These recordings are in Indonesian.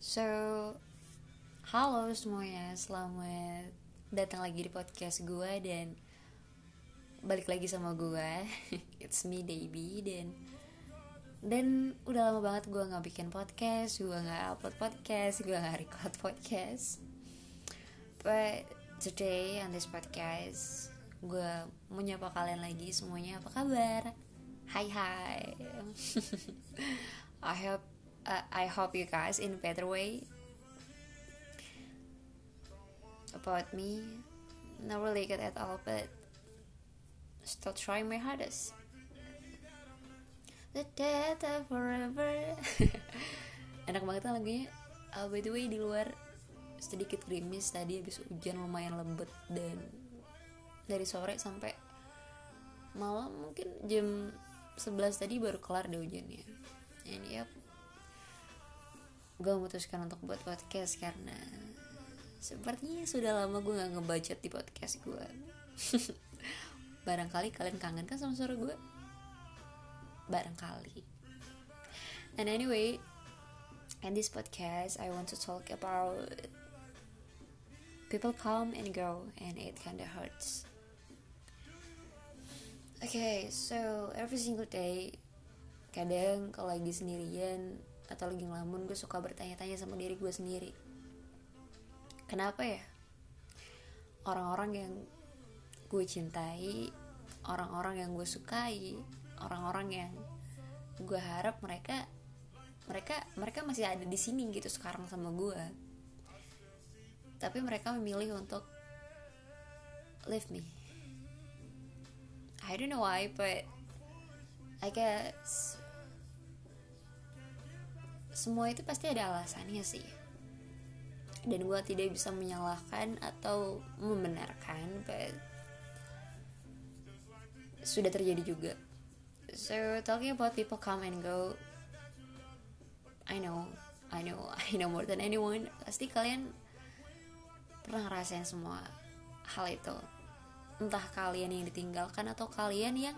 So, halo semuanya, selamat datang lagi di podcast gue dan balik lagi sama gue. It's me Debbie dan dan udah lama banget gue nggak bikin podcast, gue nggak upload podcast, gue nggak record podcast. But today on this podcast, gue mau nyapa kalian lagi semuanya apa kabar? Hai hai. I hope uh, I hope you guys in a better way about me. Not really good at all, but still trying my hardest. The death of forever. Enak banget lah lagunya. Uh, by the way di luar sedikit gerimis tadi habis hujan lumayan lembut dan dari sore sampai malam mungkin jam 11 tadi baru kelar deh hujannya. And yep, gue memutuskan untuk buat podcast karena sepertinya sudah lama gue nggak ngebacot di podcast gue barangkali kalian kangen kan sama suara gue barangkali. And anyway in this podcast I want to talk about people come and go and it kinda hurts. Okay so every single day kadang kalau lagi sendirian atau lagi ngelamun gue suka bertanya-tanya sama diri gue sendiri. Kenapa ya? Orang-orang yang gue cintai orang-orang yang gue sukai orang-orang yang gue harap mereka mereka mereka masih ada di sini gitu sekarang sama gue. Tapi mereka memilih untuk leave me. I don't know why but I guess semua itu pasti ada alasannya sih. Dan gue tidak bisa menyalahkan atau membenarkan but sudah terjadi juga. So talking about people come and go I know I know I know more than anyone. Pasti kalian pernah ngerasain semua hal itu. Entah kalian yang ditinggalkan atau kalian yang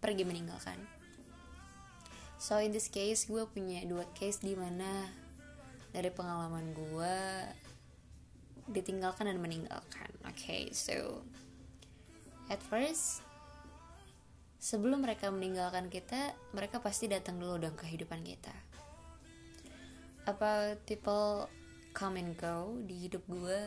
pergi meninggalkan so in this case gue punya dua case di mana dari pengalaman gue ditinggalkan dan meninggalkan. Oke okay, so at first sebelum mereka meninggalkan kita mereka pasti datang dulu dalam kehidupan kita. Apa people come and go di hidup gue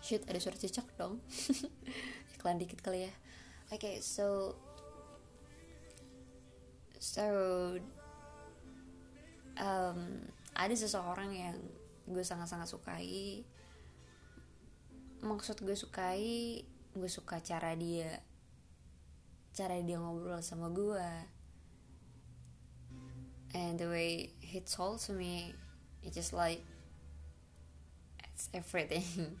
shit ada suara cicak dong. Iklan dikit kali ya. Oke okay, so so um, ada seseorang yang gue sangat-sangat sukai. Maksud gue sukai gue suka cara dia cara dia ngobrol sama gue. And the way he told to me it just like it's everything.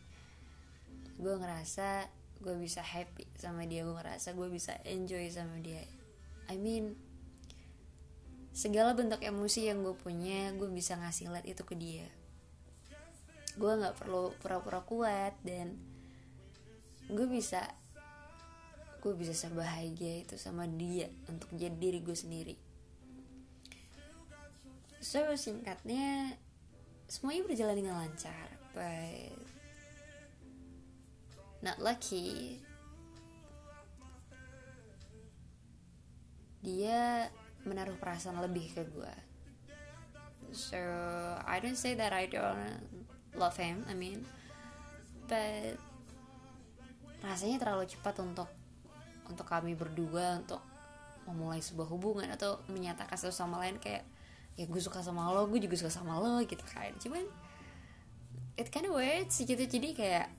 Gue ngerasa gue bisa happy sama dia gue ngerasa gue bisa enjoy sama dia. I mean segala bentuk emosi yang gue punya gue bisa ngasih lihat itu ke dia. Gue nggak perlu pura-pura kuat dan gue bisa gue bisa sebahagia itu sama dia untuk jadi diri gue sendiri. So singkatnya semuanya berjalan dengan lancar but not lucky. Dia menaruh perasaan lebih ke gue so I don't say that I don't love him I mean but rasanya terlalu cepat untuk untuk kami berdua untuk memulai sebuah hubungan atau menyatakan satu sama lain kayak ya gue suka sama lo gue juga suka sama lo gitu kan. Cuman it kind of weird sih gitu. Jadi kayak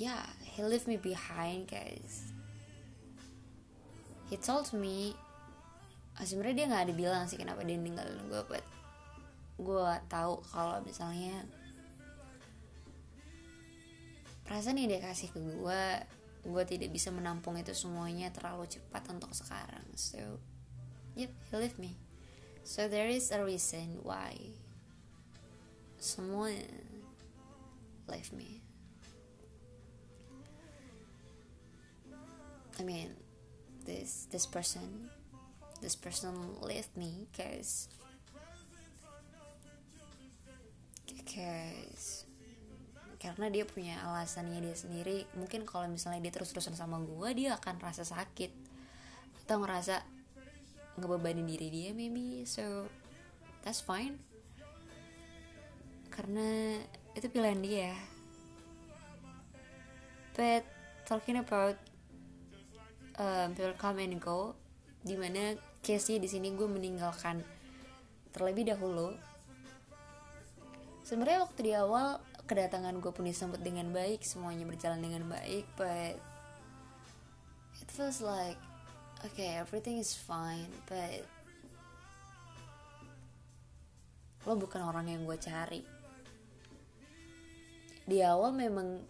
yeah he left me behind guys he told me ah, sebenarnya dia nggak ada bilang sih kenapa dia ninggalin gue but gue tahu kalau misalnya perasaan yang dia kasih ke gue gue tidak bisa menampung itu semuanya terlalu cepat untuk sekarang. So yep he left me. So there is a reason why semua left me. I mean this this person this person left me cause cause karena dia punya alasannya dia sendiri mungkin kalau misalnya dia terus-terusan sama gue dia akan rasa sakit atau ngerasa ngebebanin diri dia maybe. So that's fine. Karena itu pilihan dia. But talking about um, people come and go di mana case nya di sini gue meninggalkan terlebih dahulu. Sebenarnya waktu di awal kedatangan gue pun disambut dengan baik semuanya berjalan dengan baik but it feels like okay everything is fine but lo bukan orang yang gue cari. Di awal memang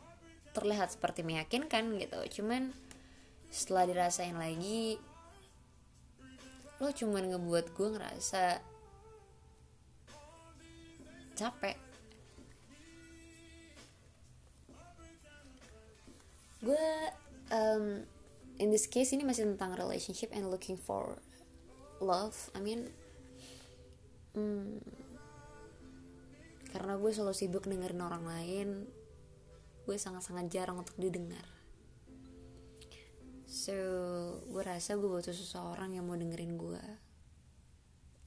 terlihat seperti meyakinkan gitu cuman setelah dirasain lagi lo cuman ngebuat gue ngerasa capek. Gue um, in this case ini masih tentang relationship and looking for love. I mean hmm, karena gue selalu sibuk dengerin orang lain gue sangat-sangat jarang untuk didengar so gue rasa gue butuh seseorang yang mau dengerin gue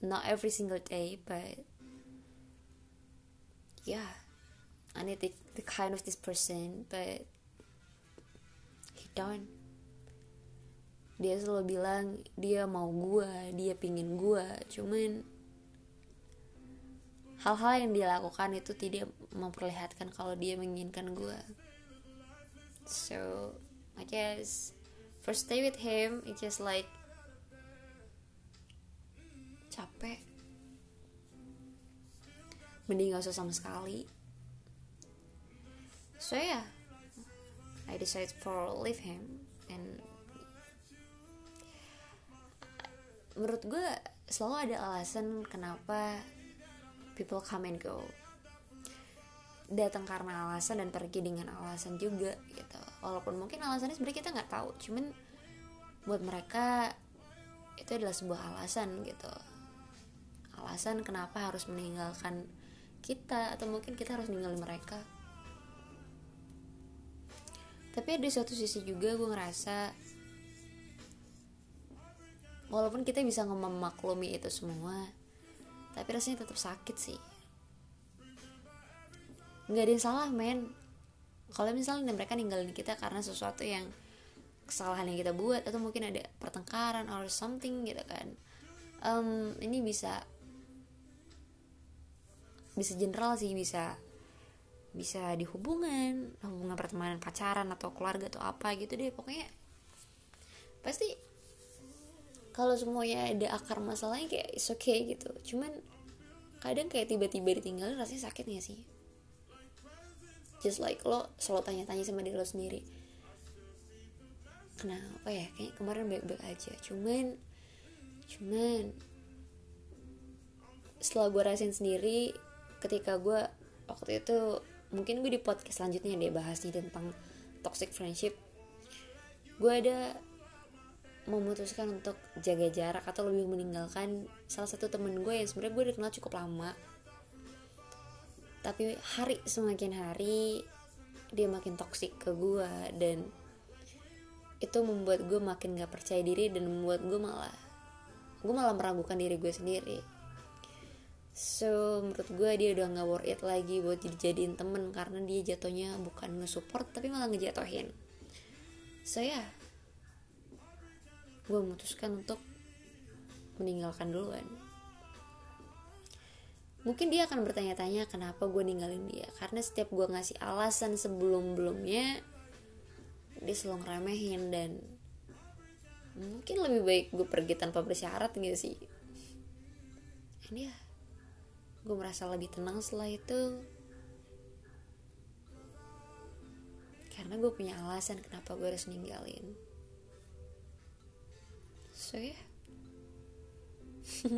not every single day but yeah I need the, the kind of this person but down dia selalu bilang dia mau gue dia pingin gue cuman hal-hal yang dia lakukan itu tidak memperlihatkan kalau dia menginginkan gue so I guess first stay with him it just like capek. Mending gak usah sama sekali. So yeah, I decided for leave him and menurut gue selalu ada alasan kenapa people come and go. Datang karena alasan dan pergi dengan alasan juga gitu walaupun mungkin alasannya sebenarnya kita nggak tahu cuman buat mereka itu adalah sebuah alasan gitu. Alasan kenapa harus meninggalkan kita atau mungkin kita harus ninggalin mereka. Tapi ada satu sisi juga gue ngerasa walaupun kita bisa memaklumi itu semua tapi rasanya tetap sakit sih. Nggak ada yang salah men kalau misalnya mereka ninggalin kita karena sesuatu yang kesalahan yang kita buat atau mungkin ada pertengkaran or something gitu kan. Um, ini bisa bisa general sih bisa bisa di hubungan hubungan pertemanan pacaran atau keluarga atau apa gitu deh. Pokoknya pasti kalau semuanya ada akar masalahnya kayak it's okay gitu. Cuman kadang kayak tiba-tiba ditinggalin rasanya sakit gak sih just like lo selalu tanya-tanya sama diri lo sendiri. Kenapa ya kayak kemarin baik-baik aja. Cuman cuman setelah gue rasain sendiri ketika gue waktu itu mungkin gue di podcast selanjutnya deh bahasnya tentang toxic friendship. Gue ada memutuskan untuk jaga jarak atau lebih meninggalkan salah satu temen gue yang sebenarnya gue udah kenal cukup lama tapi hari semakin hari dia makin toksik ke gue dan itu membuat gue makin gak percaya diri dan membuat gue malah gue malah meragukan diri gue sendiri. So menurut gue dia udah nggak worth it lagi buat dijadiin temen karena dia jatuhnya bukan nge-support tapi malah ngejatohin. So ya. Yeah, gue memutuskan untuk meninggalkan duluan mungkin dia akan bertanya-tanya kenapa gue ninggalin dia? Karena setiap gue ngasih alasan sebelum-belumnya dia selalu ngeremehin dan mungkin lebih baik gue pergi tanpa bersyarat gitu sih. Ini ya gue merasa lebih tenang setelah itu. Karena gue punya alasan kenapa gue harus ninggalin. So ya yeah.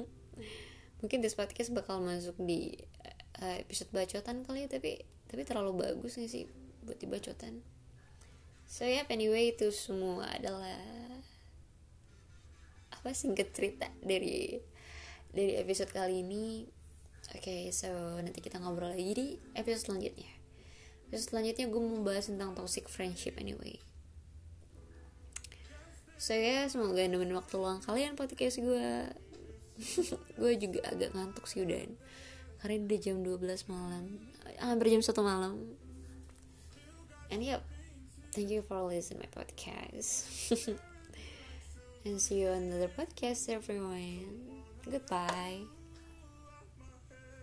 mungkin this podcast bakal masuk di uh, episode bacotan kali ya tapi tapi terlalu bagus nih sih buat di bacotan. So yeah, anyway itu semua adalah apa singkat cerita dari dari episode kali ini. Oke okay, so nanti kita ngobrol lagi di episode selanjutnya. Episode selanjutnya gue mau bahas tentang toxic friendship anyway. So ya semoga nemenin waktu luang kalian podcast gue gue juga agak ngantuk sih udah. Karena udah jam 12 malam. Hampir jam 1 malam. And yep thank you for listening my podcast. And see you on another podcast everyone. Goodbye